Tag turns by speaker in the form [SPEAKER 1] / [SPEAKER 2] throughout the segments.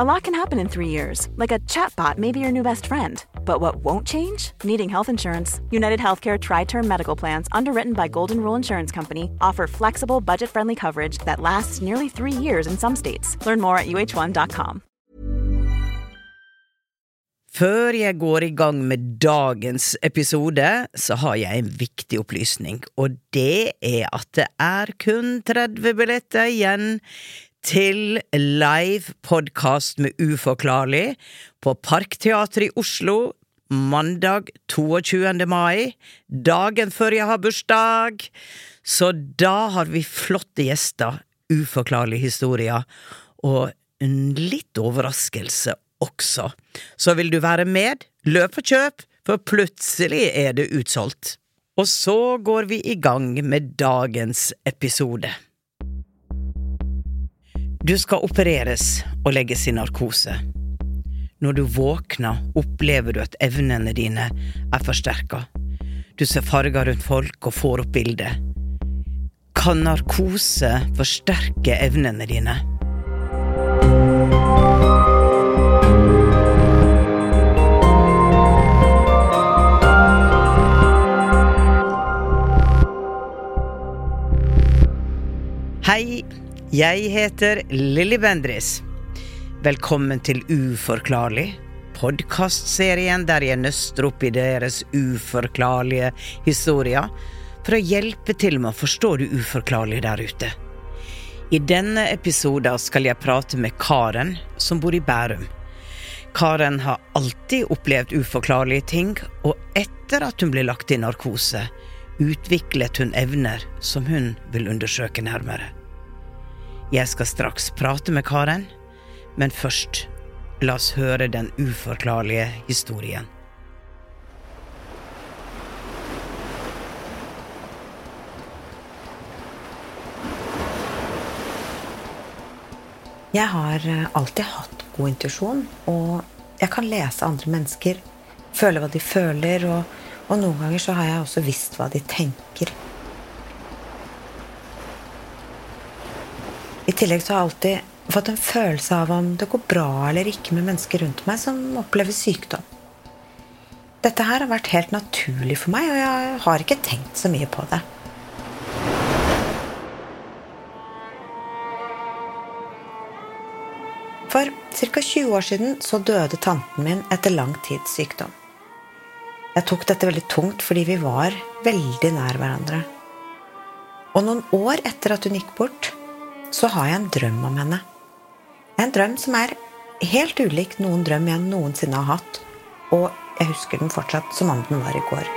[SPEAKER 1] A lot can happen in three years, like a chatbot may be your new best friend. But what won't change? Needing health insurance. United Healthcare Tri Term Medical Plans, underwritten by Golden Rule Insurance Company, offer flexible, budget friendly coverage that lasts nearly three years in some states. Learn more at uh1.com.
[SPEAKER 2] Før jeg går i gang med dagens episode, så har jeg en viktig opplysning, og det er at det er kun 30 billetter igjen til live podkast med Uforklarlig på Parkteatret i Oslo mandag 22. mai, dagen før jeg har bursdag. Så da har vi flotte gjester, uforklarlige historier, og en litt overraskelse også. Så vil du være med, løp og kjøp, for plutselig er det utsolgt. Og så går vi i gang med dagens episode. Du skal opereres og legges i narkose. Når du våkner, opplever du at evnene dine er forsterka. Du ser farger rundt folk og får opp bildet. Kan narkose forsterke evnene dine? Jeg heter Lilly Bendris. Velkommen til Uforklarlig, podkastserien der jeg nøster opp i deres uforklarlige historier for å hjelpe til med å forstå det uforklarlige der ute. I denne episoden skal jeg prate med Karen, som bor i Bærum. Karen har alltid opplevd uforklarlige ting, og etter at hun ble lagt i narkose, utviklet hun evner som hun vil undersøke nærmere. Jeg skal straks prate med Karen, men først, la oss høre den uforklarlige historien.
[SPEAKER 3] Jeg har eh, alltid hatt god intuisjon, og jeg kan lese andre mennesker, føle hva de føler, og, og noen ganger så har jeg også visst hva de tenker. I tillegg så har jeg alltid fått en følelse av om det går bra eller ikke med mennesker rundt meg som opplever sykdom. Dette her har vært helt naturlig for meg, og jeg har ikke tenkt så mye på det. For ca. 20 år siden så døde tanten min etter lang tids sykdom. Jeg tok dette veldig tungt fordi vi var veldig nær hverandre. Og noen år etter at hun gikk bort, så har jeg en drøm om henne. En drøm som er helt ulik noen drøm jeg noensinne har hatt, og jeg husker den fortsatt som om den var i går.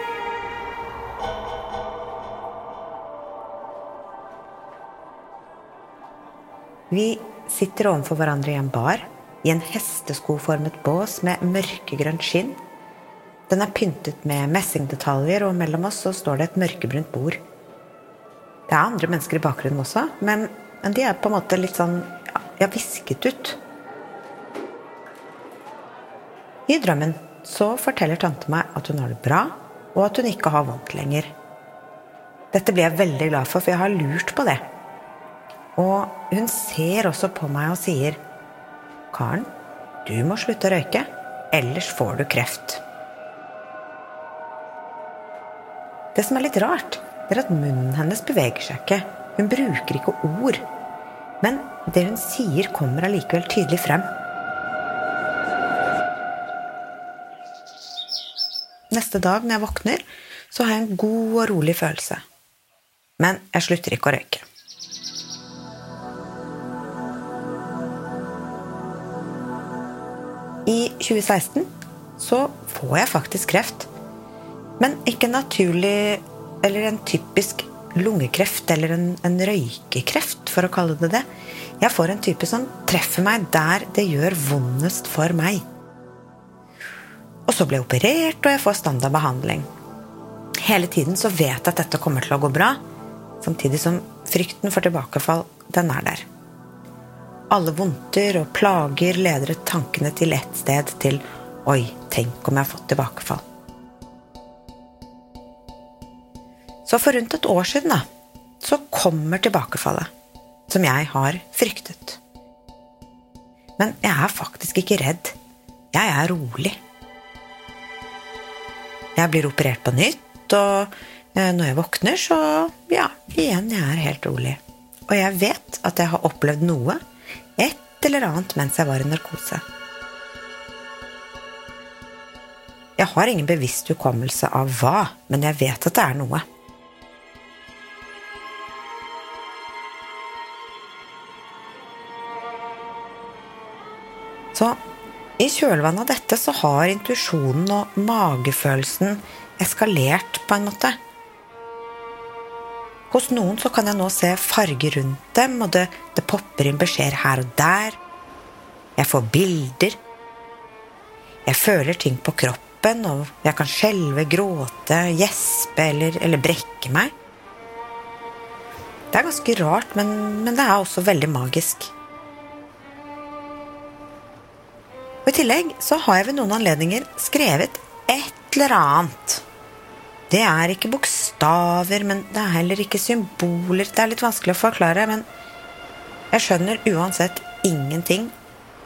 [SPEAKER 3] Vi sitter overfor hverandre i en bar, i en hesteskoformet bås med mørkegrønt skinn. Den er pyntet med messingdetaljer, og mellom oss så står det et mørkebrunt bord. Det er andre mennesker i bakgrunnen også, men, men de er på en måte litt sånn ja, visket ut. I drømmen så forteller tante meg at hun har det bra, og at hun ikke har vondt lenger. Dette blir jeg veldig glad for, for jeg har lurt på det. Og hun ser også på meg og sier Karen, du må slutte å røyke, ellers får du kreft. Det som er litt rart, det er at munnen hennes beveger seg ikke. Hun bruker ikke ord. Men det hun sier, kommer allikevel tydelig frem. Neste dag når jeg våkner, så har jeg en god og rolig følelse. Men jeg slutter ikke å røyke. I 2016 så får jeg faktisk kreft. Men ikke naturlig eller en typisk lungekreft eller en, en, røykekreft, for å kalle det det. Jeg får en type som treffer meg der det gjør vondest for meg. Og så blir jeg operert, og jeg får standardbehandling. Hele tiden så vet jeg at dette kommer til å gå bra, samtidig som frykten for tilbakefall, den er der. Alle vondter og plager leder tankene til ett sted, til Oi, tenk om jeg har fått tilbakefall. Så for rundt et år siden, da, så kommer tilbakefallet. Som jeg har fryktet. Men jeg er faktisk ikke redd. Jeg er rolig. Jeg blir operert på nytt, og eh, når jeg våkner, så ja, igjen, jeg er helt rolig. Og jeg vet at jeg har opplevd noe, et eller annet, mens jeg var i narkose. Jeg har ingen bevisst hukommelse av hva, men jeg vet at det er noe. Så i kjølvannet av dette så har intuisjonen og magefølelsen eskalert på en måte. Hos noen så kan jeg nå se farger rundt dem, og det, det popper inn beskjeder her og der. Jeg får bilder. Jeg føler ting på kroppen, og jeg kan skjelve, gråte, gjespe eller, eller, brekke meg. Det er ganske rart, men, men det er også veldig magisk. Og I tillegg så har jeg ved noen anledninger skrevet et eller annet. Det er ikke bokstaver, men det er heller ikke symboler. Det er litt vanskelig å forklare, men jeg skjønner uansett ingenting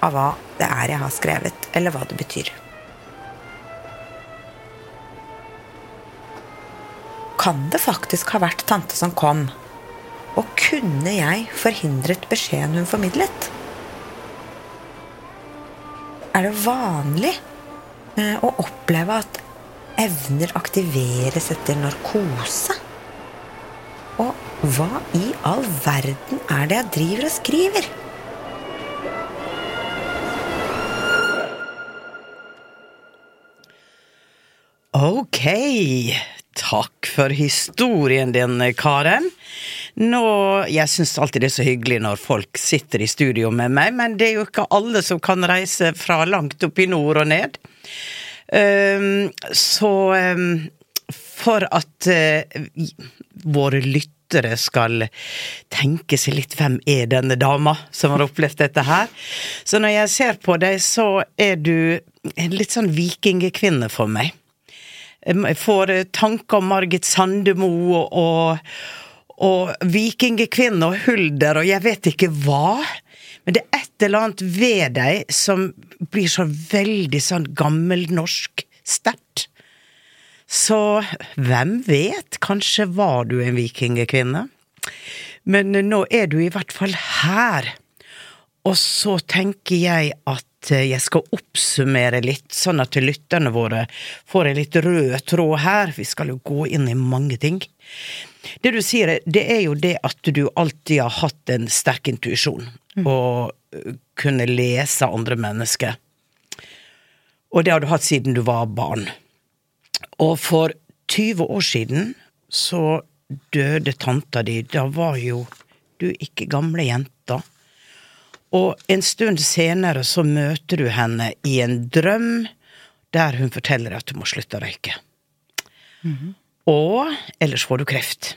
[SPEAKER 3] av hva det er jeg har skrevet, eller hva det betyr. Kan det faktisk ha vært tante som kom? Og kunne jeg forhindret beskjeden hun formidlet? Er det vanlig eh, å oppleve at evner aktiveres etter narkose? Og hva i all verden er det jeg driver og skriver?
[SPEAKER 2] Ok, takk for historien din, Karen. Nå, Jeg syns alltid det er så hyggelig når folk sitter i studio med meg, men det er jo ikke alle som kan reise fra langt opp i nord og ned. Um, så um, for at uh, våre lyttere skal tenke seg litt hvem er denne dama som har opplevd dette her. Så når jeg ser på deg, så er du en litt sånn vikingekvinne for meg. Jeg får tanker om Margit Sandemo og, og vikingekvinne og hulder og jeg vet ikke hva. Men det er et eller annet ved deg som blir så veldig sånn gammelnorsk sterkt. Så hvem vet, kanskje var du en vikingekvinne? Men nå er du i hvert fall her. Og så tenker jeg at jeg skal oppsummere litt, sånn at lytterne våre får en litt rød tråd her. Vi skal jo gå inn i mange ting. Det du sier, det er jo det at du alltid har hatt en sterk intuisjon. Mm. Og kunne lese andre mennesker. Og det har du hatt siden du var barn. Og for 20 år siden så døde tanta di. Da var jo du ikke gamle jenta. Og en stund senere så møter du henne i en drøm der hun forteller at du må slutte å røyke. Mm -hmm. Og ellers får du kreft.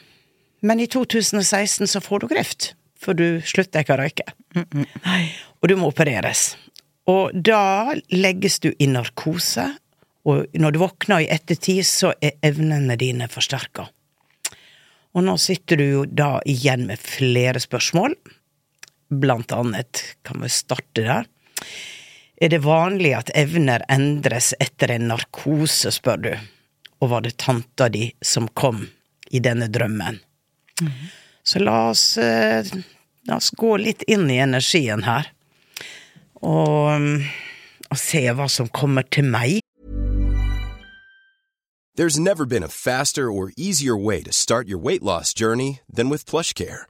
[SPEAKER 2] Men i 2016 så får du kreft, for du slutter ikke å røyke. Mm -mm. Og du må opereres. Og da legges du i narkose, og når du våkner i ettertid, så er evnene dine forsterka. Og nå sitter du jo da igjen med flere spørsmål. Blant annet kan vi starte der. Er det vanlig at evner endres etter en narkose, spør du. Og var det tanta di som kom i denne drømmen? Så la oss, eh, la oss gå litt inn i energien her. Og, mm, og se hva som kommer til meg.
[SPEAKER 4] There's never been a faster or easier way to start your weight loss journey than with PlushCare.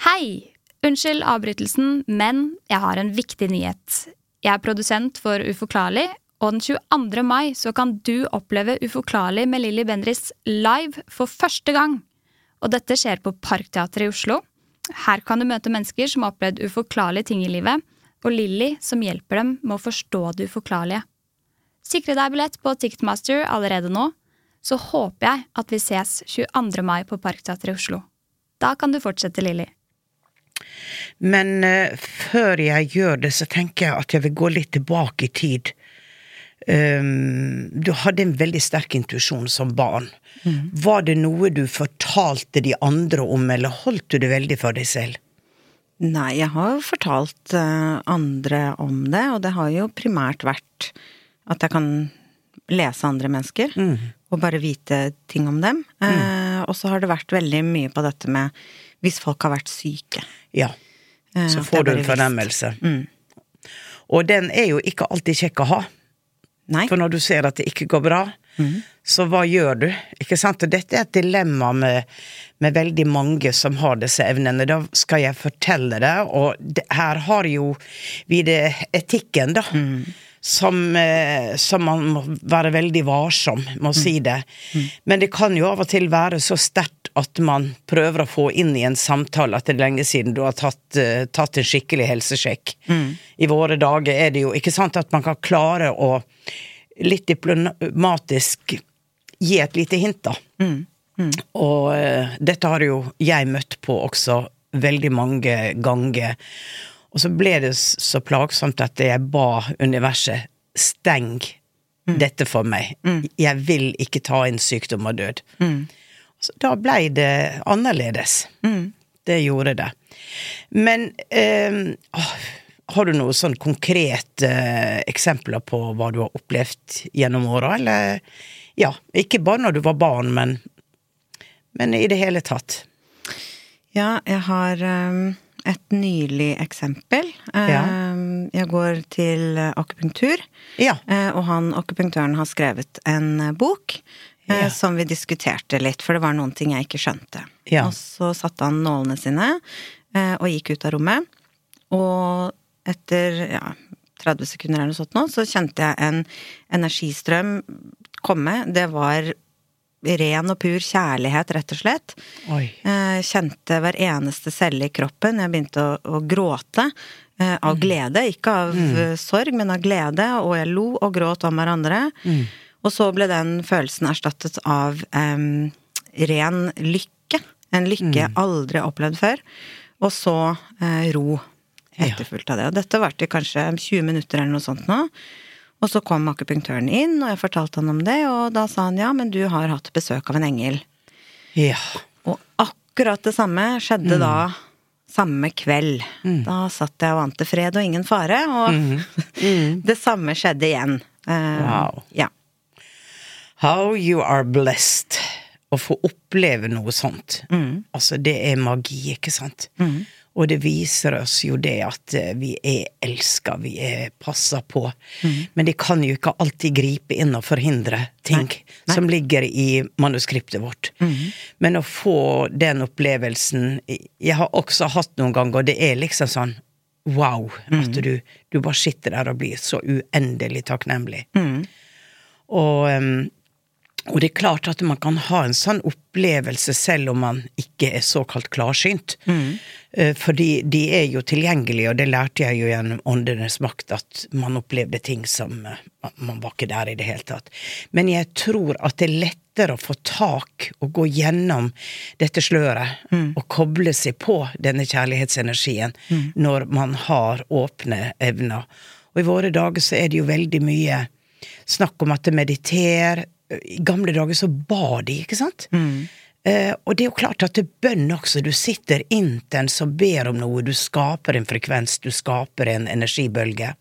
[SPEAKER 5] Hei! Unnskyld avbrytelsen, men jeg har en viktig nyhet. Jeg er produsent for Uforklarlig, og den 22. mai så kan du oppleve Uforklarlig med Lilly Bendriss live for første gang. Og dette skjer på Parkteatret i Oslo. Her kan du møte mennesker som har opplevd uforklarlige ting i livet, og Lilly som hjelper dem med å forstå det uforklarlige. Sikre deg billett på Ticketmaster allerede nå, så håper jeg at vi ses 22. mai på Parkteatret i Oslo. Da kan du fortsette, Lilly.
[SPEAKER 2] Men eh, før jeg gjør det, så tenker jeg at jeg vil gå litt tilbake i tid. Um, du hadde en veldig sterk intuisjon som barn. Var det noe du fortalte de andre om, eller holdt du det veldig for deg selv?
[SPEAKER 6] Nei, jeg har fortalt eh, andre om det, og det har jo primært vært at jeg kan lese andre mennesker og bare vite ting om dem. Eh, og så har det vært veldig mye på dette med hvis folk har vært syke.
[SPEAKER 2] Ja.
[SPEAKER 6] Eh,
[SPEAKER 2] Så får du en fornemmelse.
[SPEAKER 6] Mm.
[SPEAKER 2] Og den er jo ikke alltid kjekk å ha.
[SPEAKER 6] Nei.
[SPEAKER 2] For når du ser at det ikke går bra,
[SPEAKER 6] mm.
[SPEAKER 2] så hva gjør du? Ikke sant? Og dette er et dilemma med, med veldig mange som har disse evnene. Da skal jeg fortelle det, og det, her har jo vi det etikken, da.
[SPEAKER 6] Mm.
[SPEAKER 2] Som, eh, som man må være veldig varsom med å si det. Men det kan jo av og til være så sterkt at man prøver å få inn i en samtale at det er lenge siden du har tatt, eh, tatt en skikkelig helsesjekk. I våre dager er det jo ikke sant at man kan klare å litt diplomatisk gi et lite hint, da. Og uh, dette har jo jeg møtt på også veldig mange ganger. Og så ble det så plagsomt at jeg ba universet steng dette for meg. Jeg vil ikke ta inn sykdom og død. Så da blei det annerledes. Det gjorde det. Men eh, åh, har du noen sånn konkrete eh, eksempler på hva du har opplevd gjennom åra, eller ja, ikke bare når du var barn, men, men i det hele tatt?
[SPEAKER 6] Ja, jeg har um, et nylig eksempel.
[SPEAKER 2] Ja.
[SPEAKER 6] Um, jeg går til akupunktur,
[SPEAKER 2] Ja.
[SPEAKER 6] eh, og han akupunktøren har skrevet en uh, bok eh,
[SPEAKER 2] Ja.
[SPEAKER 6] som vi diskuterte litt, for det var noen ting jeg ikke skjønte.
[SPEAKER 2] Ja.
[SPEAKER 6] Og så satte han nålene sine eh, og gikk ut av rommet. Og etter ja, 30 sekunder eller noe sånt nå, så kjente jeg en energistrøm komme. Det var ren og pur kjærlighet, rett og slett.
[SPEAKER 2] Oi.
[SPEAKER 6] Eh, kjente hver eneste celle i kroppen. Jeg begynte å, å gråte eh, av glede. Ikke av mm. sorg, men av glede. Og jeg lo og gråt om hverandre. Og så ble den følelsen erstattet av um, ren lykke. En lykke jeg aldri har opplevd før. Og så uh, ro etterfulgt av det. Og dette varte kanskje 20 minutter eller noe sånt nå. Og så kom akupunktøren inn, og jeg fortalte han om det, og da sa han ja, men du har hatt besøk av en engel.
[SPEAKER 2] Ja.
[SPEAKER 6] Og akkurat det samme skjedde
[SPEAKER 2] Mm.
[SPEAKER 6] da samme kveld. Da satt jeg og ante fred og ingen fare, og det samme skjedde igjen.
[SPEAKER 2] Mm. Wow.
[SPEAKER 6] Ja.
[SPEAKER 2] How you are blessed. Å få oppleve noe sånt. Altså, det er magi, ikke sant? Og det viser oss jo det at eh, vi er elska, vi er passa på. Men de kan jo ikke alltid gripe inn og forhindre ting som ligger i manuskriptet vårt. Men å få den opplevelsen Jeg har også hatt noen ganger, og det er liksom sånn wow. At du, du bare sitter der og blir så uendelig takknemlig. Og, um, og det er klart at man kan ha en sånn opplevelse selv om man ikke er såkalt klarsynt. Mm. Fordi de er jo tilgjengelige, og det lærte jeg jo gjennom Åndenes makt, at man opplevde ting som eh, Man var ikke der i det hele tatt. Men jeg tror at det er lettere å få tak og gå gjennom dette sløret, og koble seg på denne kjærlighetsenergien når man har åpne evner. Og i våre dager så er det jo veldig mye snakk om at det mediter. I gamle dager så ba de, ikke sant? Eh, og det er jo klart at det er bønn også. Du sitter intens og ber om noe. Du skaper en frekvens, du skaper en energibølge.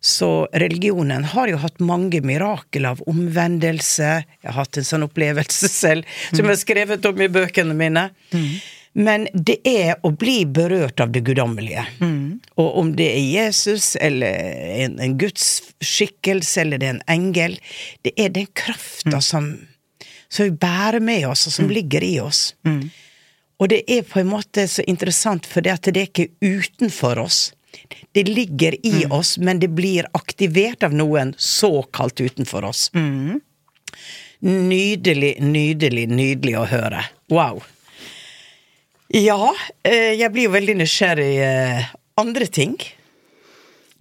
[SPEAKER 2] Så religionen har jo hatt mange mirakel av omvendelse. Jeg har hatt en sånn opplevelse selv, som jeg har skrevet om i bøkene mine. Men det er å bli berørt av det guddommelige. Og om det er Jesus, eller en, en Guds skikkelse, eller det er en engel, det er den krafta som, som vi bærer med oss, og som ligger i oss. Og det er på en måte så interessant, for det at det er ikke utenfor oss. Det ligger i oss, men det blir aktivert av noen såkalt utenfor oss. Nydelig, nydelig, nydelig å høre. Wow. Ja, eh, jeg blir jo veldig nysgjerrig eh, andre ting.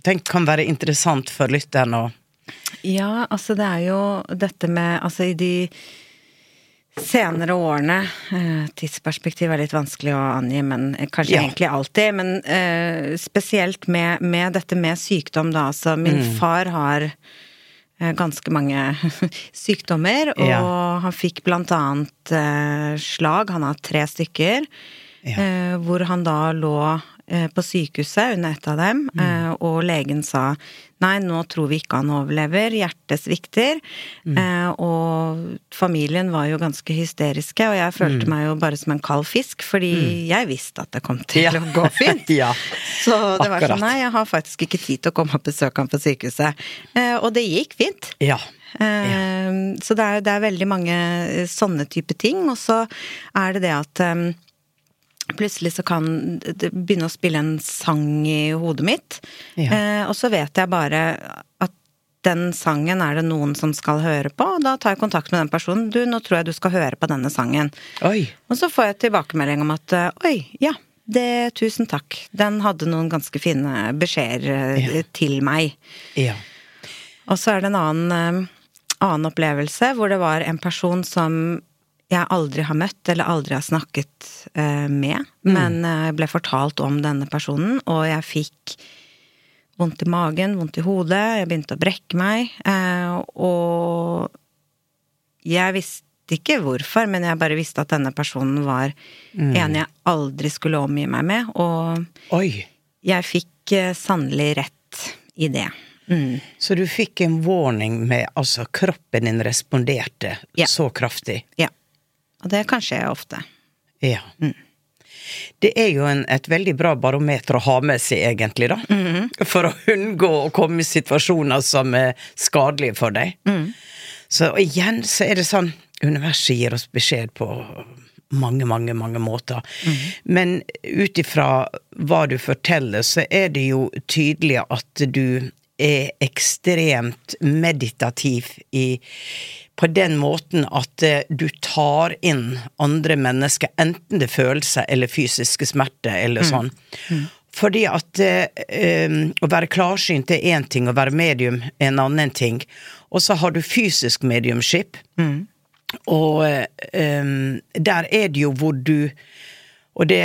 [SPEAKER 2] Den kan være interessant for lytteren å
[SPEAKER 6] Ja, altså det er jo dette med Altså i de senere årene eh, Tidsperspektiv er litt vanskelig å angi, men kanskje
[SPEAKER 2] Ja.
[SPEAKER 6] egentlig alltid. Men uh, spesielt med, med dette med sykdom, da. Altså min
[SPEAKER 2] Mm.
[SPEAKER 6] far har ganske mange sykdommer, og
[SPEAKER 2] Ja.
[SPEAKER 6] han fikk blant annet eh, slag. Han har tre stykker.
[SPEAKER 2] Ja.
[SPEAKER 6] Eh, hvor han da lå eh, på sykehuset under et av dem,
[SPEAKER 2] Mm.
[SPEAKER 6] eh, og legen sa nei, nå tror vi ikke han overlever, hjertet svikter.
[SPEAKER 2] Mm.
[SPEAKER 6] Eh, og familien var jo ganske hysteriske, og jeg følte meg jo bare som en kald fisk, fordi jeg visste at det kom til
[SPEAKER 2] Mm. Ja.
[SPEAKER 6] å gå fint.
[SPEAKER 2] ja.
[SPEAKER 6] Så det var sånn, nei, jeg har faktisk ikke tid til å komme og besøke han på sykehuset. Eh, og det gikk fint.
[SPEAKER 2] Ja.
[SPEAKER 6] Eh, Så det er, det er veldig mange eh, sånne type ting. Og så er det det at eh, plutselig så kan det begynne å spille en sang i hodet mitt.
[SPEAKER 2] Ja.
[SPEAKER 6] Eh, og så vet jeg bare at den sangen er det noen som skal høre på, og da tar jeg kontakt med den personen. Du, nå tror jeg du skal høre på denne sangen.
[SPEAKER 2] Oi.
[SPEAKER 6] Og så får jeg tilbakemelding om at eh, oi, ja, det, tusen takk. Den hadde noen ganske fine beskjeder eh,
[SPEAKER 2] Ja.
[SPEAKER 6] til meg.
[SPEAKER 2] Ja.
[SPEAKER 6] Og så er det en annen, eh, annen opplevelse hvor det var en person som jeg aldri har møtt eller aldri har snakket eh, med, men jeg ble fortalt om denne personen, og jeg fikk vondt i magen, vondt i hodet, jeg begynte å brekke meg, eh, og jeg visste ikke hvorfor, men jeg bare visste at denne personen var en jeg aldri skulle omgi meg med, og
[SPEAKER 2] Oi.
[SPEAKER 6] jeg fikk eh, sannelig rett i det. Mm.
[SPEAKER 2] Så du fikk en warning med altså kroppen din responderte
[SPEAKER 6] Ja.
[SPEAKER 2] så kraftig?
[SPEAKER 6] Ja. Og det kan skje ofte.
[SPEAKER 2] Ja. Det er jo en, et veldig bra barometer å ha med seg, egentlig, da. For å unngå å komme i situasjoner som er skadelige for deg. Så igjen så er det sånn Universet gir oss beskjed på mange, mange, mange måter. Men ut ifra hva du forteller, så er det jo tydelig at du er ekstremt meditativ i på den måten at eh, du tar inn andre mennesker, enten det er følelser eller fysiske smerter eller sånn. Fordi at eh, å være klarsynt er én ting, å være medium er en annen ting. Og så har du fysisk mediumskip. Og um, der er det jo hvor du og det,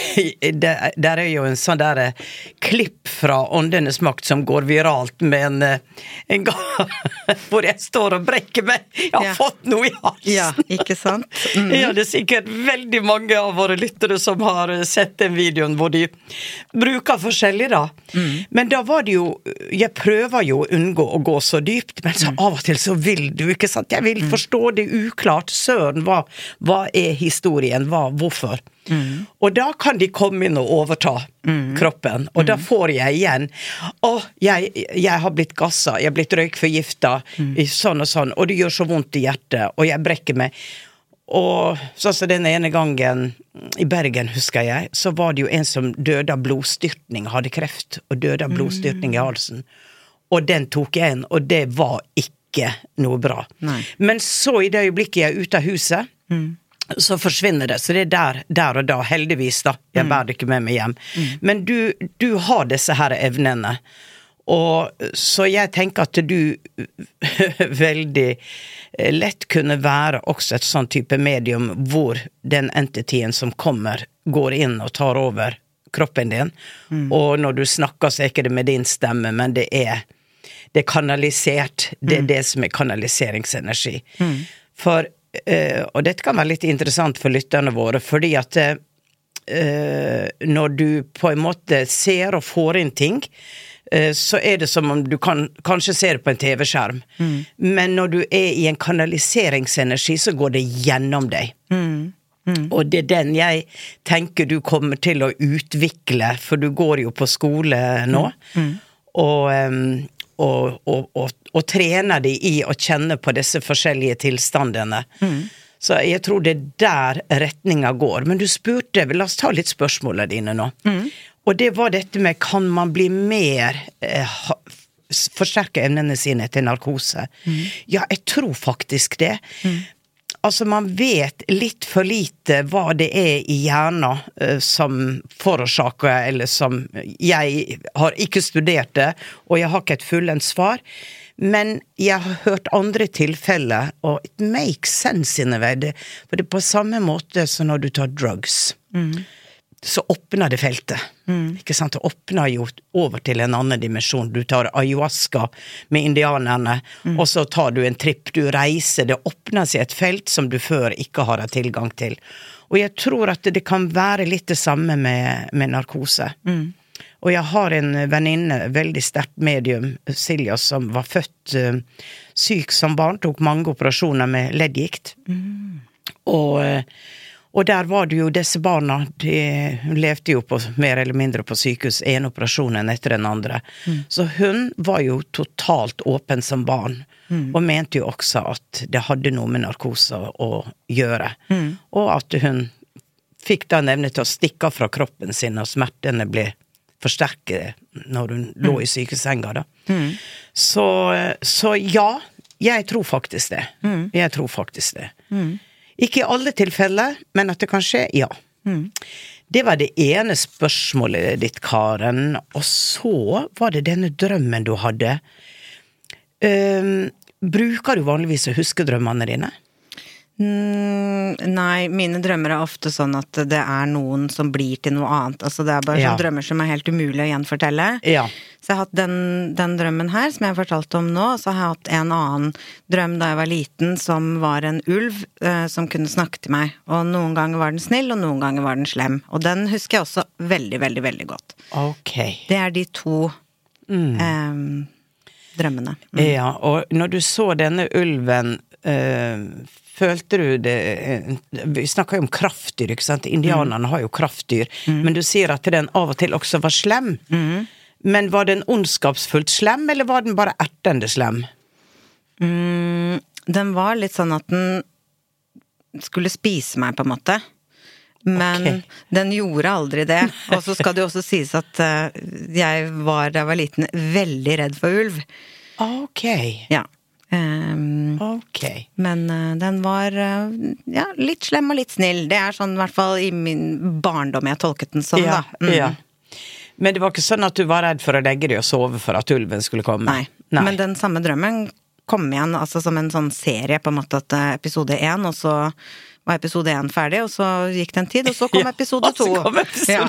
[SPEAKER 2] det Der er jo en sånn der eh, klipp fra Åndenes makt som går viralt med en, eh, en gang hvor jeg står og brekker meg. Jeg har
[SPEAKER 6] Ja.
[SPEAKER 2] fått noe i halsen!
[SPEAKER 6] Ja, ikke sant? Mm.
[SPEAKER 2] Ja, det er sikkert veldig mange av våre lyttere som har eh, sett den videoen hvor de bruker forskjellig, da.
[SPEAKER 6] Mm.
[SPEAKER 2] Men da var det jo Jeg prøver jo å unngå å gå så dypt, men
[SPEAKER 6] Mhm.
[SPEAKER 2] så av og til så vil du, ikke sant. Jeg vil forstå det uklart. Søren, hva, hva er historien? Hva, hvorfor?
[SPEAKER 6] Mhm.
[SPEAKER 2] Og da kan de komme inn og overta kroppen, og
[SPEAKER 6] mm.
[SPEAKER 2] da får jeg igjen Å, jeg, jeg har blitt gassa, jeg har blitt røykforgifta,
[SPEAKER 6] Mhm.
[SPEAKER 2] sånn og sånn, og det gjør så vondt i hjertet, og jeg brekker meg. Og sånn som den ene gangen i Bergen, husker jeg, så var det jo en som døde av blodstyrtning, hadde kreft, og døde av blodstyrtning i halsen. Og den tok jeg inn, og det var ikke noe bra.
[SPEAKER 6] Nei.
[SPEAKER 2] Men så, i det øyeblikket jeg er ute av huset, så forsvinner det. Så det er der, der og da, heldigvis, da. Jeg bærer det ikke med meg hjem. Men du, du har disse her evnene. Og så jeg tenker at du veldig lett kunne være også et sånn type medium hvor den entityen som kommer, går inn og tar over kroppen din. Og når du snakker, så er ikke det med din stemme, men det er, det er kanalisert. Det er det som er kanaliseringsenergi. For, eh, og dette kan være litt interessant for lytterne våre, fordi at eh, når du på en måte ser og får inn ting, eh, så er det som om du kan kanskje ser det på en TV-skjerm. Men når du er i en kanaliseringsenergi, så går det gjennom deg. Og det er den jeg tenker du kommer til å utvikle, for du går jo på skole nå. Og, em, og, og, og, og trene de i å kjenne på disse forskjellige tilstandene. Så jeg tror det er der retninga går. Men du spurte, la oss ta litt spørsmåla dine nå. Og det var dette med kan man bli mer eh, Forsterke evnene sine til narkose? Ja, jeg tror faktisk det. Altså, man vet litt for lite hva det er i hjernen uh, som forårsaker, eller som Jeg har ikke studert det, og jeg har ikke et fullendt svar. Men jeg har hørt andre tilfeller, og it makes sense in a way. Det, for det er på samme måte som når du tar drugs. Så åpner det feltet. Ikke sant? Det åpner jo over til en annen dimensjon. Du tar ayahuasca med indianerne, og så tar du en tripp, du reiser. Det åpner seg et felt som du før ikke har hatt tilgang til. Og jeg tror at det kan være litt det samme med, med narkose. Og jeg har en venninne, veldig sterkt medium, Silja, som var født uh, syk som barn, tok mange operasjoner med leddgikt. Og, eh, og der var det jo disse barna, de levde jo på, mer eller mindre på sykehus, en operasjon enn etter den andre. Så hun var jo totalt åpen som barn, og mente jo også at det hadde noe med narkose å gjøre. Og at hun fikk da en evne til å stikke av fra kroppen sin, og smertene ble forsterket når hun lå i sykesenga, da. Så, så ja, jeg tror faktisk det. Jeg tror faktisk det. Ikke i alle tilfeller, men at det kan skje, ja. Det var det ene spørsmålet ditt, Karen. Og så var det denne drømmen du hadde. Um, bruker du vanligvis å huske drømmene dine?
[SPEAKER 6] Mm, nei, mine drømmer er ofte sånn at det er noen som blir til noe annet. Altså det er bare
[SPEAKER 2] Ja.
[SPEAKER 6] sånne drømmer som er helt umulig å gjenfortelle.
[SPEAKER 2] Ja.
[SPEAKER 6] Så jeg har hatt den, den drømmen her, som jeg fortalte om nå. Så har jeg hatt en annen drøm da jeg var liten, som var en ulv eh, som kunne snakke til meg. Og noen ganger var den snill, og noen ganger var den slem. Og den husker jeg også veldig, veldig, veldig godt.
[SPEAKER 2] Okay.
[SPEAKER 6] Det er de to eh, drømmene.
[SPEAKER 2] Ja, og når du så denne ulven, eh, følte du det eh, Vi snakker jo om kraftdyr, ikke sant? Indianerne har jo kraftdyr. Men du sier at den av og til også var slem. Men var den ondskapsfullt slem, eller var den bare ertende slem?
[SPEAKER 6] Mm, den var litt sånn at den skulle spise meg, på en måte. Men
[SPEAKER 2] okay.
[SPEAKER 6] den gjorde aldri det. Og så skal det jo også sies at eh, jeg var da jeg var liten veldig redd for ulv.
[SPEAKER 2] Ok.
[SPEAKER 6] Ja. Ehm,
[SPEAKER 2] Ok.
[SPEAKER 6] men uh, den var uh, ja, litt slem og litt snill. Det er sånn i hvert fall i min barndom jeg tolket den sånn,
[SPEAKER 2] ja,
[SPEAKER 6] da. Mm.
[SPEAKER 2] ja. Men det var ikke sånn at du var redd for å legge deg og sove for at ulven skulle komme?
[SPEAKER 6] Nei. Men den samme drømmen kom igjen altså som en sånn serie, på en måte, at eh, episode én, og så var episode én ferdig, og så gikk det en tid, og så kom episode to. Ja.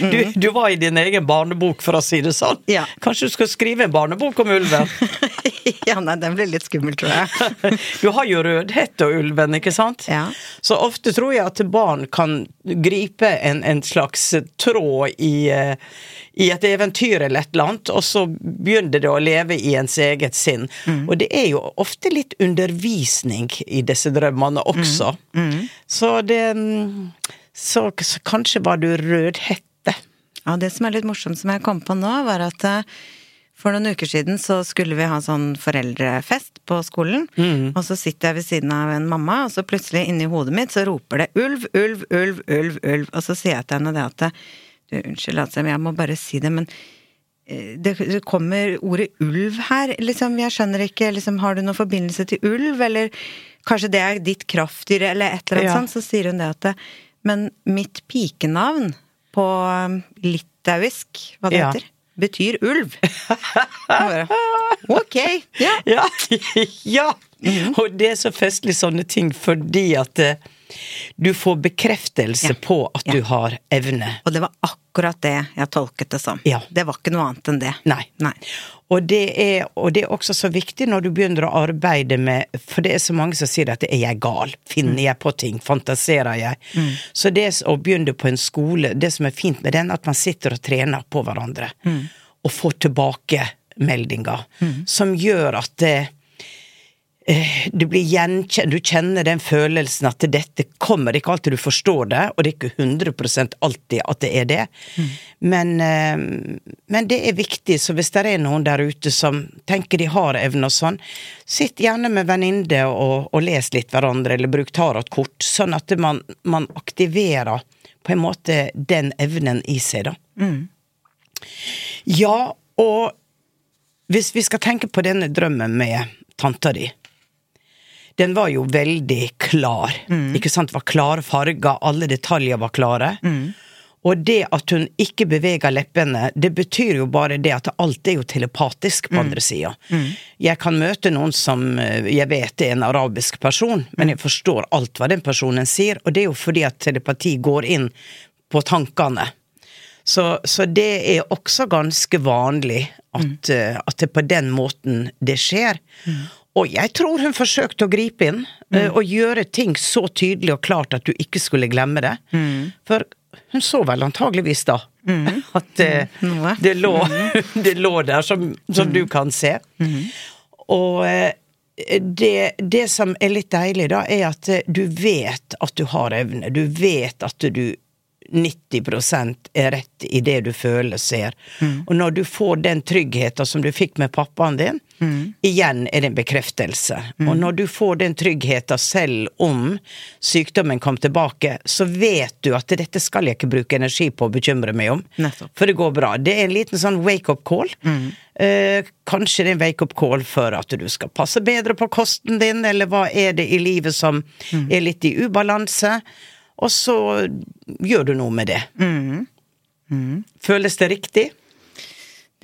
[SPEAKER 2] Du, du var i din egen barnebok, for å si det sånn.
[SPEAKER 6] Ja.
[SPEAKER 2] Kanskje du skal skrive en barnebok om ulven?
[SPEAKER 6] ja, nei, den blir litt skummel, tror jeg.
[SPEAKER 2] Du har jo Rødhette og ulven, ikke sant?
[SPEAKER 6] Ja.
[SPEAKER 2] Så ofte tror jeg at barn kan gripe en, en slags tråd i, eh, i et eventyr eller et eller annet, og så begynner det å leve i ens eget sinn.
[SPEAKER 6] Mm.
[SPEAKER 2] Og det er jo ofte litt undervisning i disse drømmene også.
[SPEAKER 6] Mm.
[SPEAKER 2] Så det mm, så, så kanskje var du Rødhette.
[SPEAKER 6] Ja, det som er litt morsomt som jeg kom på nå, var at eh, for noen uker siden så skulle vi ha sånn foreldrefest på skolen, og så sitter jeg ved siden av en mamma, og så plutselig inni hodet mitt så roper det ulv, ulv, ulv, ulv, ulv, og så sier jeg til henne det at du, unnskyld, altså, men jeg må bare si det, men eh, det, det kommer ordet ulv her, liksom, jeg skjønner ikke, liksom, har du noen forbindelse til ulv, eller kanskje det er ditt kraftdyr, eller et eller annet
[SPEAKER 2] Ja.
[SPEAKER 6] sånt, så sier hun det at det, men mitt pikenavn på um, litauisk, hva det
[SPEAKER 2] Ja.
[SPEAKER 6] heter, betyr ulv. Bare, ok, ja.
[SPEAKER 2] Ja! ja.
[SPEAKER 6] Mhm.
[SPEAKER 2] Og det er så festlig sånne ting fordi at eh, du får bekreftelse
[SPEAKER 6] Ja.
[SPEAKER 2] på at
[SPEAKER 6] Ja.
[SPEAKER 2] du har evne.
[SPEAKER 6] Og det var akkurat det jeg tolket det som.
[SPEAKER 2] Ja.
[SPEAKER 6] Det var ikke noe annet enn det.
[SPEAKER 2] Nei.
[SPEAKER 6] Nei.
[SPEAKER 2] Og det, er, og det er også så viktig når du begynner å arbeide med For det er så mange som sier at er jeg gal? Finner jeg på ting? Fantaserer jeg?
[SPEAKER 6] Mm.
[SPEAKER 2] Så det å begynne på en skole, det som er fint med den, at man sitter og trener på hverandre.
[SPEAKER 6] Mm.
[SPEAKER 2] Og får tilbakemeldinger som gjør at det, eh, du blir gjenkjent, du kjenner den følelsen at dette kommer ikke alltid du forstår det, og det er ikke 100 alltid at det er det. Men, eh, men det er viktig, så hvis det er noen der ute som tenker de har evne og sånn, sitt gjerne med venninne og, og les litt hverandre, eller bruk tarotkort, sånn at man, man aktiverer på en måte den evnen i seg, da. Ja, og hvis vi skal tenke på denne drømmen med tanta di Den var jo veldig klar. Ikke sant? Det var klare farger, alle detaljer var klare. Og det at hun ikke beveger leppene, det betyr jo bare det at alt er jo telepatisk på andre sida. Jeg kan møte noen som eh, jeg vet er en arabisk person, men jeg forstår alt hva den personen sier, og det er jo fordi at telepati går inn på tankene. Så, så det er også ganske vanlig at, eh, at det er på den måten det skjer. Og jeg tror hun forsøkte å gripe inn mm. og gjøre ting så tydelig og klart at du ikke skulle glemme det. For hun så vel antageligvis da at
[SPEAKER 6] det,
[SPEAKER 2] det, lå, det lå der, som, som du kan se. Og eh, det, det som er litt deilig, da, er at eh, du vet at du har evne. Du vet at du 90% er rett i det du føler, ser. Og når du får den tryggheten som du fikk med pappaen din, igjen er det en bekreftelse. Og når du får den tryggheten selv om sykdommen kom tilbake, så vet du at dette skal jeg ikke bruke energi på å bekymre meg om.
[SPEAKER 6] Nettopp.
[SPEAKER 2] For det går bra. Det er en liten sånn wake-up call. Eh, kanskje det er en wake-up call for at du skal passe bedre på kosten din, eller hva er det i livet som er litt i ubalanse? Og så gjør du noe med det. Føles det riktig?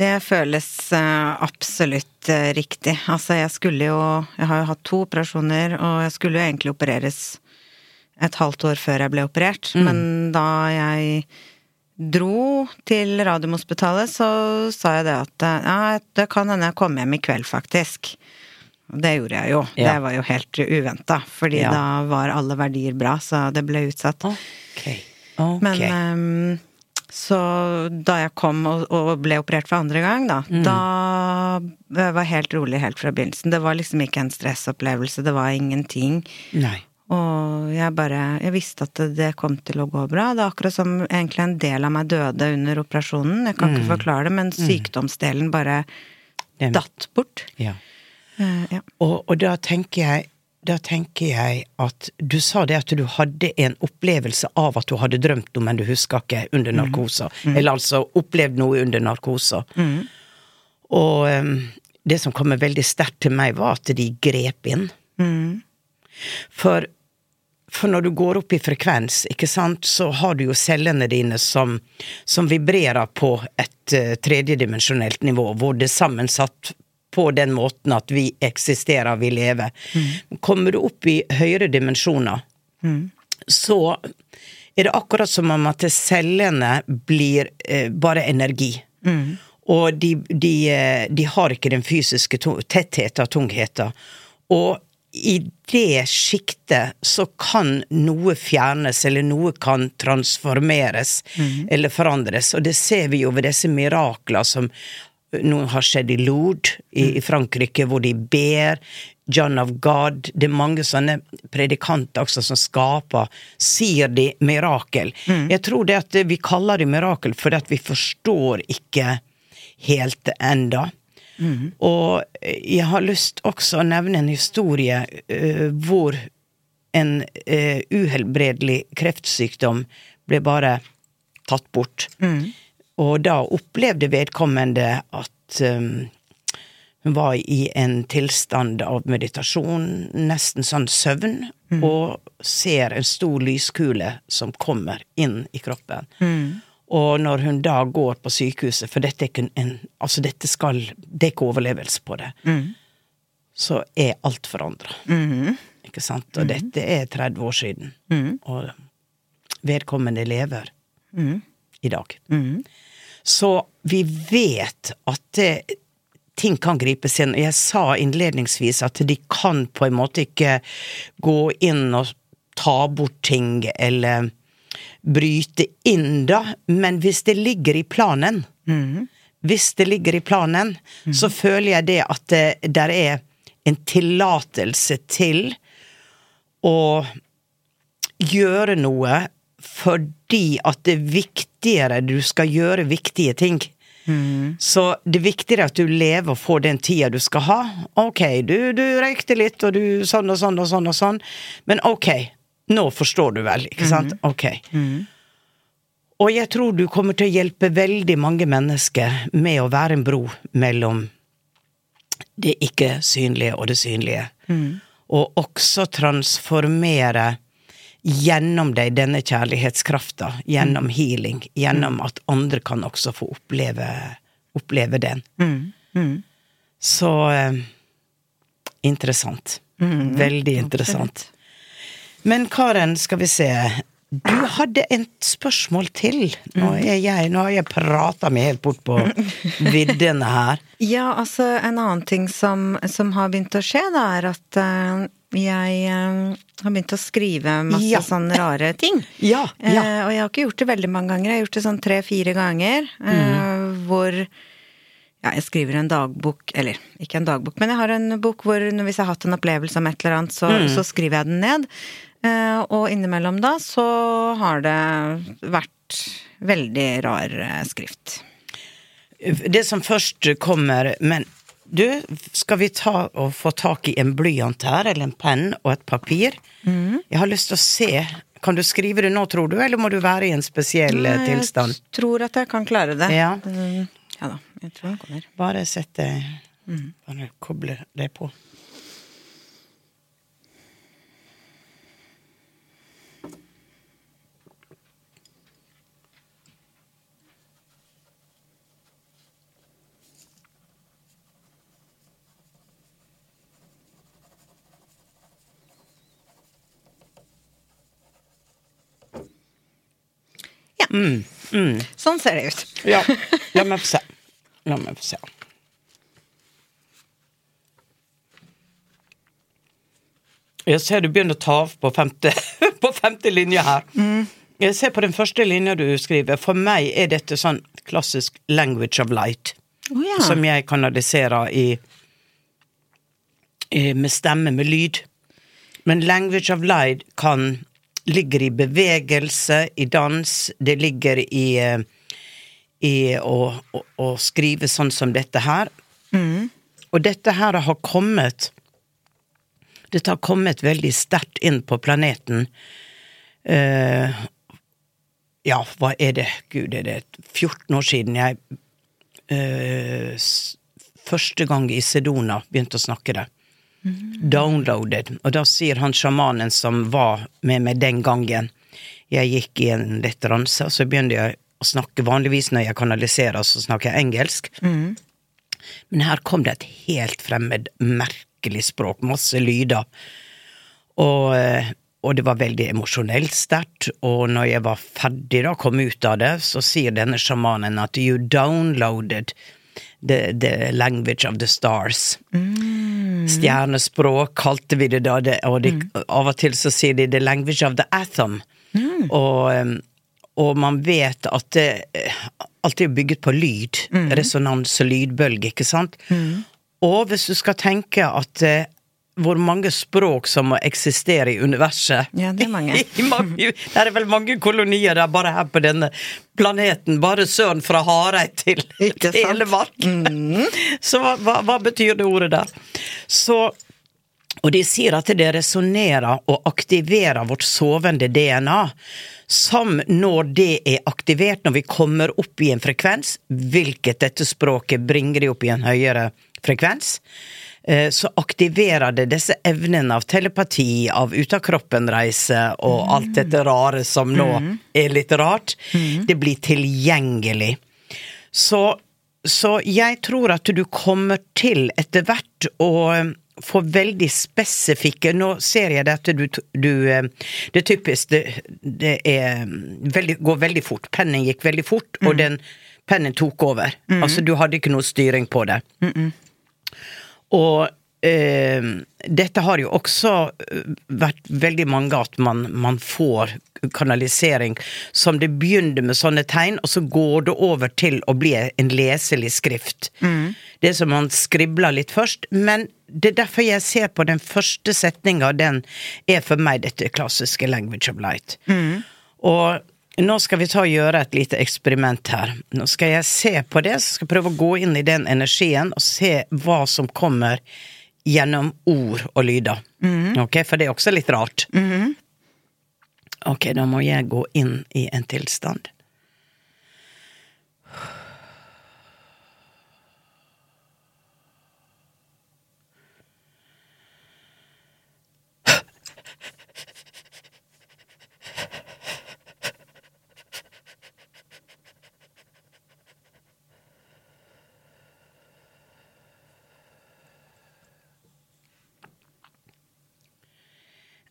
[SPEAKER 6] Det føles eh, absolutt eh, riktig. Altså, jeg skulle jo Jeg har jo hatt to operasjoner, og jeg skulle jo egentlig opereres et halvt år før jeg ble operert. Men da jeg dro til Radiumhospitalet, så sa jeg det at eh, ja, det kan hende jeg kommer hjem i kveld, faktisk. Det gjorde jeg jo.
[SPEAKER 2] Ja.
[SPEAKER 6] Det var jo helt uventa, fordi
[SPEAKER 2] Ja.
[SPEAKER 6] da var alle verdier bra, så det ble utsatt.
[SPEAKER 2] Okay. Okay.
[SPEAKER 6] Men ehm, så da jeg kom og, og ble operert for andre gang, da, da jeg var helt rolig helt fra begynnelsen. Det var liksom ikke en stressopplevelse, det var ingenting.
[SPEAKER 2] Nei.
[SPEAKER 6] Og jeg bare Jeg visste at det kom til å gå bra. Det er akkurat som egentlig en del av meg døde under operasjonen. Jeg kan ikke forklare det, men sykdomsdelen bare datt bort.
[SPEAKER 2] Ja.
[SPEAKER 6] Uh, ja.
[SPEAKER 2] Og, og da tenker jeg da tenker jeg at du sa det at du hadde en opplevelse av at du hadde drømt noe, men du husker ikke under narkose. Eller altså opplevd noe under narkose. Og um, det som kommer veldig sterkt til meg, var at de grep inn. For, for når du går opp i frekvens, ikke sant, så har du jo cellene dine som, som vibrerer på et uh, tredjedimensjonelt nivå, hvor det er sammensatt på den måten at vi eksisterer, vi lever. Kommer du opp i høyere dimensjoner, så er det akkurat som om at cellene blir eh, bare energi. Og de, de, eh, de har ikke den fysiske tettheten tungheten. Og i det sjiktet så kan noe fjernes, eller noe kan transformeres eller forandres. Og det ser vi jo ved disse mirakler som nå har skjedd i Lourdes i, i Frankrike, hvor de ber. John of God. Det er mange sånne predikanter også som skaper, sier de, mirakel. Jeg tror det at vi kaller det mirakel fordi at vi forstår ikke helt enda. Og jeg har lyst også å nevne en historie uh, hvor en uh, uhelbredelig kreftsykdom ble bare tatt bort. Og da opplevde vedkommende at um, hun var i en tilstand av meditasjon, nesten sånn søvn, og ser en stor lyskule som kommer inn i kroppen. Og når hun da går på sykehuset, for dette en Altså, dette skal Det er ikke overlevelse på det. Så er alt forandra. Ikke sant? Og dette er 30 år siden. Og vedkommende lever i dag. Så vi vet at det, ting kan gripes inn. Jeg sa innledningsvis at de kan på en måte ikke gå inn og ta bort ting eller bryte inn, da, men hvis det ligger i planen Hvis det ligger i planen, så føler jeg det at det der er en tillatelse til å gjøre noe fordi at det er viktigere du skal gjøre viktige ting. Så det er viktigere at du lever og får den tida du skal ha. Ok, du, du røykte litt, og du sånn og sånn og sånn og sånn, men ok, nå forstår du vel, ikke sant? Ok. Og jeg tror du kommer til å hjelpe veldig mange mennesker med å være en bro mellom det ikke synlige og det synlige. Og også transformere gjennom deg denne kjærlighetskrafta, gjennom healing, gjennom at andre kan også få oppleve, oppleve den. Så eh, interessant. Veldig interessant. Men Karen, skal vi se. Du hadde et spørsmål til. Nå, har jeg, nå har jeg prata meg helt bort på viddene her.
[SPEAKER 6] Ja, altså en annen ting som, som har begynt å skje, da, er at uh, jeg uh, har begynt å skrive masse
[SPEAKER 2] Ja.
[SPEAKER 6] sånne rare ting.
[SPEAKER 2] Ja, ja.
[SPEAKER 6] Uh, og jeg har ikke gjort det veldig mange ganger. Jeg har gjort det sånn tre-fire ganger. mm. Hvor ja, jeg skriver en dagbok, eller ikke en dagbok, men jeg har en bok hvor hvis jeg har hatt en opplevelse om et eller annet, så, så skriver jeg den ned. Eh, og innimellom da så har det vært veldig rar eh, skrift.
[SPEAKER 2] Det som først kommer Men du, skal vi ta og få tak i en blyant her, eller en penn og et papir? Jeg har lyst til å se. Kan du skrive det nå, tror du, eller må du være i en spesiell eh, tilstand?
[SPEAKER 6] Jeg tror at jeg kan klare det.
[SPEAKER 2] Ja.
[SPEAKER 6] Mm, ja da, jeg tror den kommer.
[SPEAKER 2] Bare sett det Bare koble det på.
[SPEAKER 6] Sånn ser det ut.
[SPEAKER 2] Ja, la meg få se. La meg få se. Jeg ser du begynner å ta av på femte, på femte linje her. Jeg ser på den første linja du skriver. For meg er dette sånn klassisk language of light.
[SPEAKER 6] oh, ja.
[SPEAKER 2] Som jeg kanaliserer i, i med stemme, med lyd. Men language of light kan ligger i bevegelse, i dans, det ligger i, eh, i å, å, å skrive sånn som dette her. Og dette her har kommet Dette har kommet veldig sterkt inn på planeten. Uh, ja, hva er det? Gud, er det 14 år siden jeg uh, første gang i Sedona begynte å snakke det. Downloaded. Og da sier han sjamanen som var med meg den gangen Jeg gikk i en lett ranse, så begynte jeg å snakke vanligvis når jeg kanaliserer, så snakker jeg engelsk. Men her kom det et helt fremmed, merkelig språk, masse lyder. Og, eh, og det var veldig emosjonelt sterkt, og når jeg var ferdig da, kom ut av det, så sier denne sjamanen at you downloaded the, the language of the stars. Stjernespråk kalte vi det da, det, og de, av og til så sier de the language of the atom. Og, um, og man vet at det alt er bygget på lyd, resonans og lydbølge, ikke sant? Og hvis du skal tenke at eh, hvor mange språk som må eksistere i universet
[SPEAKER 6] Ja, det er mange.
[SPEAKER 2] Mange det er vel mange kolonier der bare her på denne planeten, bare søren fra Hareid til Telemark. Mm. Så hva, hva, betyr det ordet der? Så og de sier at det resonnerer og aktiverer vårt sovende DNA, som når det er aktivert, når vi kommer opp i en frekvens, hvilket dette språket bringer de opp i en høyere frekvens, så aktiverer det disse evnene av telepati, av ut-av-kroppen-reise og alt dette rare som nå er litt rart. Det blir tilgjengelig. Så, så jeg tror at du kommer til etter hvert å eh, få veldig spesifikke Nå ser jeg at du, du eh, Det typisk, det, det er veldig, går veldig fort. Pennen gikk veldig fort, og den pennen tok over. Altså, du hadde ikke noe styring på det. Og eh, dette har jo også eh, vært veldig mange at man, man får kanalisering som det begynner med sånne tegn, og så går det over til å bli en leselig skrift. Det er som man skribler litt først, men det er derfor jeg ser på den første setninga, den er for meg dette klassiske language of light. Og nå skal vi ta og gjøre et lite eksperiment her. Nå skal jeg se på det, så skal jeg prøve å gå inn i den energien og se hva som kommer gjennom ord og lyder. Ok, For det er også litt rart. Ok, da må jeg gå inn i en tilstand.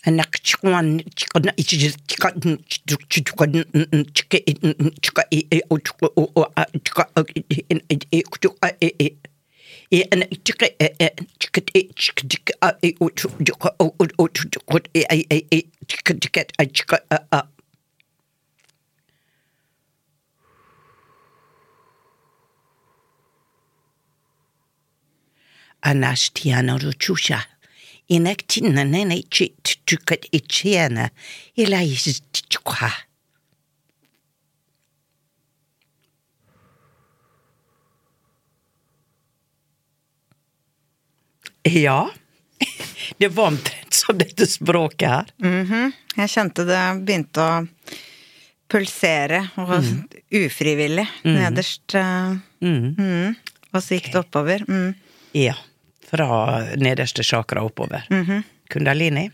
[SPEAKER 2] anak chikwan chikana ichijit chika chituka chika chika e e o chuka o o a chika e e e chuka e e e an chika e e chika e chika chika a e o chuka o o o chuka e e e e chika chika a chika a a Anastiano Ruchusha. Ja, det var omtrent som dette språket her.
[SPEAKER 6] Jeg kjente det begynte å pulsere, og ufrivillig, nederst. Uh, mm. Og så gikk det oppover. Mm.
[SPEAKER 2] Ja, fra nederste chakra oppover. Kundalini.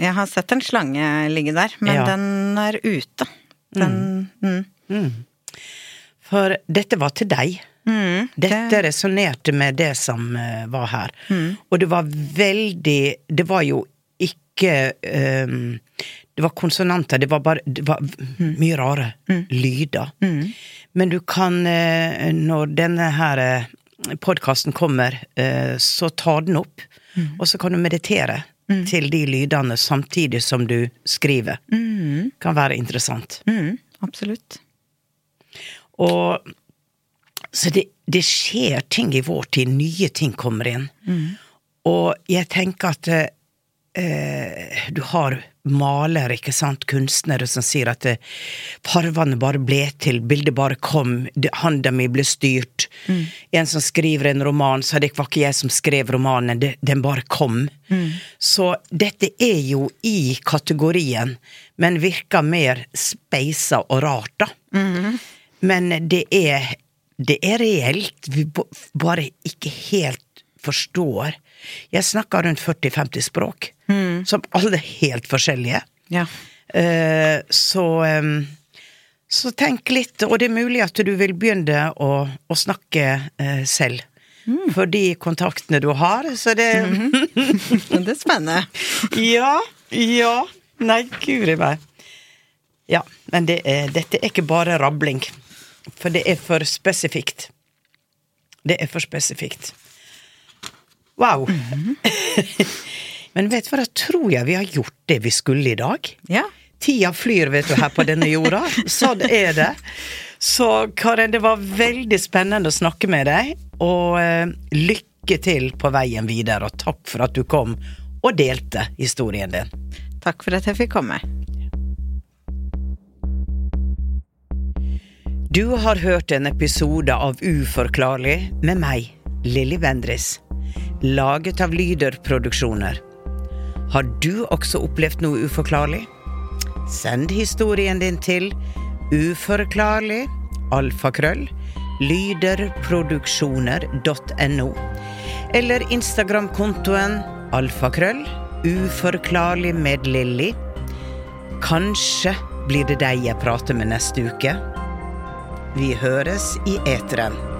[SPEAKER 6] Jeg har sett en slange ligge der, men
[SPEAKER 2] Ja.
[SPEAKER 6] den er ute. Den mm.
[SPEAKER 2] For dette var til deg.
[SPEAKER 6] Mm,
[SPEAKER 2] Dette resonnerte med det som eh, var her. Og det var veldig Det var jo ikke um, Det var konsonanter, det var bare Det var mye rare lyder. Men du kan, eh, når denne her podkasten kommer, eh, så ta den opp, og så kan du meditere til de lydene samtidig som du skriver. Kan være interessant.
[SPEAKER 6] Mm, absolutt.
[SPEAKER 2] Og Så det, det skjer ting i vår tid, nye ting kommer inn. Og jeg tenker at eh, du har malere, ikke sant, kunstnere som sier at eh, farvene bare ble til, bildet bare kom, handa mi ble styrt. En som skriver en roman, sa det var ikke jeg som skrev romanen, det, den bare kom. Så dette er jo i kategorien, men virker mer speisa og rart, da. Men det er, det er reelt, vi bare ikke helt forstår. Jeg snakker rundt 40-50 språk, som alle er helt forskjellige.
[SPEAKER 6] Ja.
[SPEAKER 2] Uh, så, um, Så tenk litt, og det er mulig at du vil begynne å, å snakke eh, selv.
[SPEAKER 7] Mm.
[SPEAKER 2] For de kontaktene du har, så det
[SPEAKER 7] Det er spennende.
[SPEAKER 2] Ja, ja. Nei, guri meg. Ja, men det er, dette er ikke bare rabling. For det er for spesifikt. Det er for spesifikt. Wow. men vet du hva, da tror jeg vi har gjort det vi skulle i dag.
[SPEAKER 7] Ja.
[SPEAKER 2] Tida flyr, vet du, her på denne jorda. Sånn er det. Så Karen, det var veldig spennende å snakke med deg, og eh, lykke til på veien videre, og takk for at du kom og delte historien din.
[SPEAKER 7] Takk for at jeg fikk komme.
[SPEAKER 2] Du har hørt en episode av Uforklarlig med meg, Lilly Bendris. Laget av Lyder Produksjoner. Har du også opplevd noe uforklarlig? Send historien din til uforklarlig alfakrøll lyderproduksjoner.no eller Instagram-kontoen alfakrøll uforklarlig med Lilly. Kanskje blir det deg jeg prater med neste uke. Vi høres i eteren.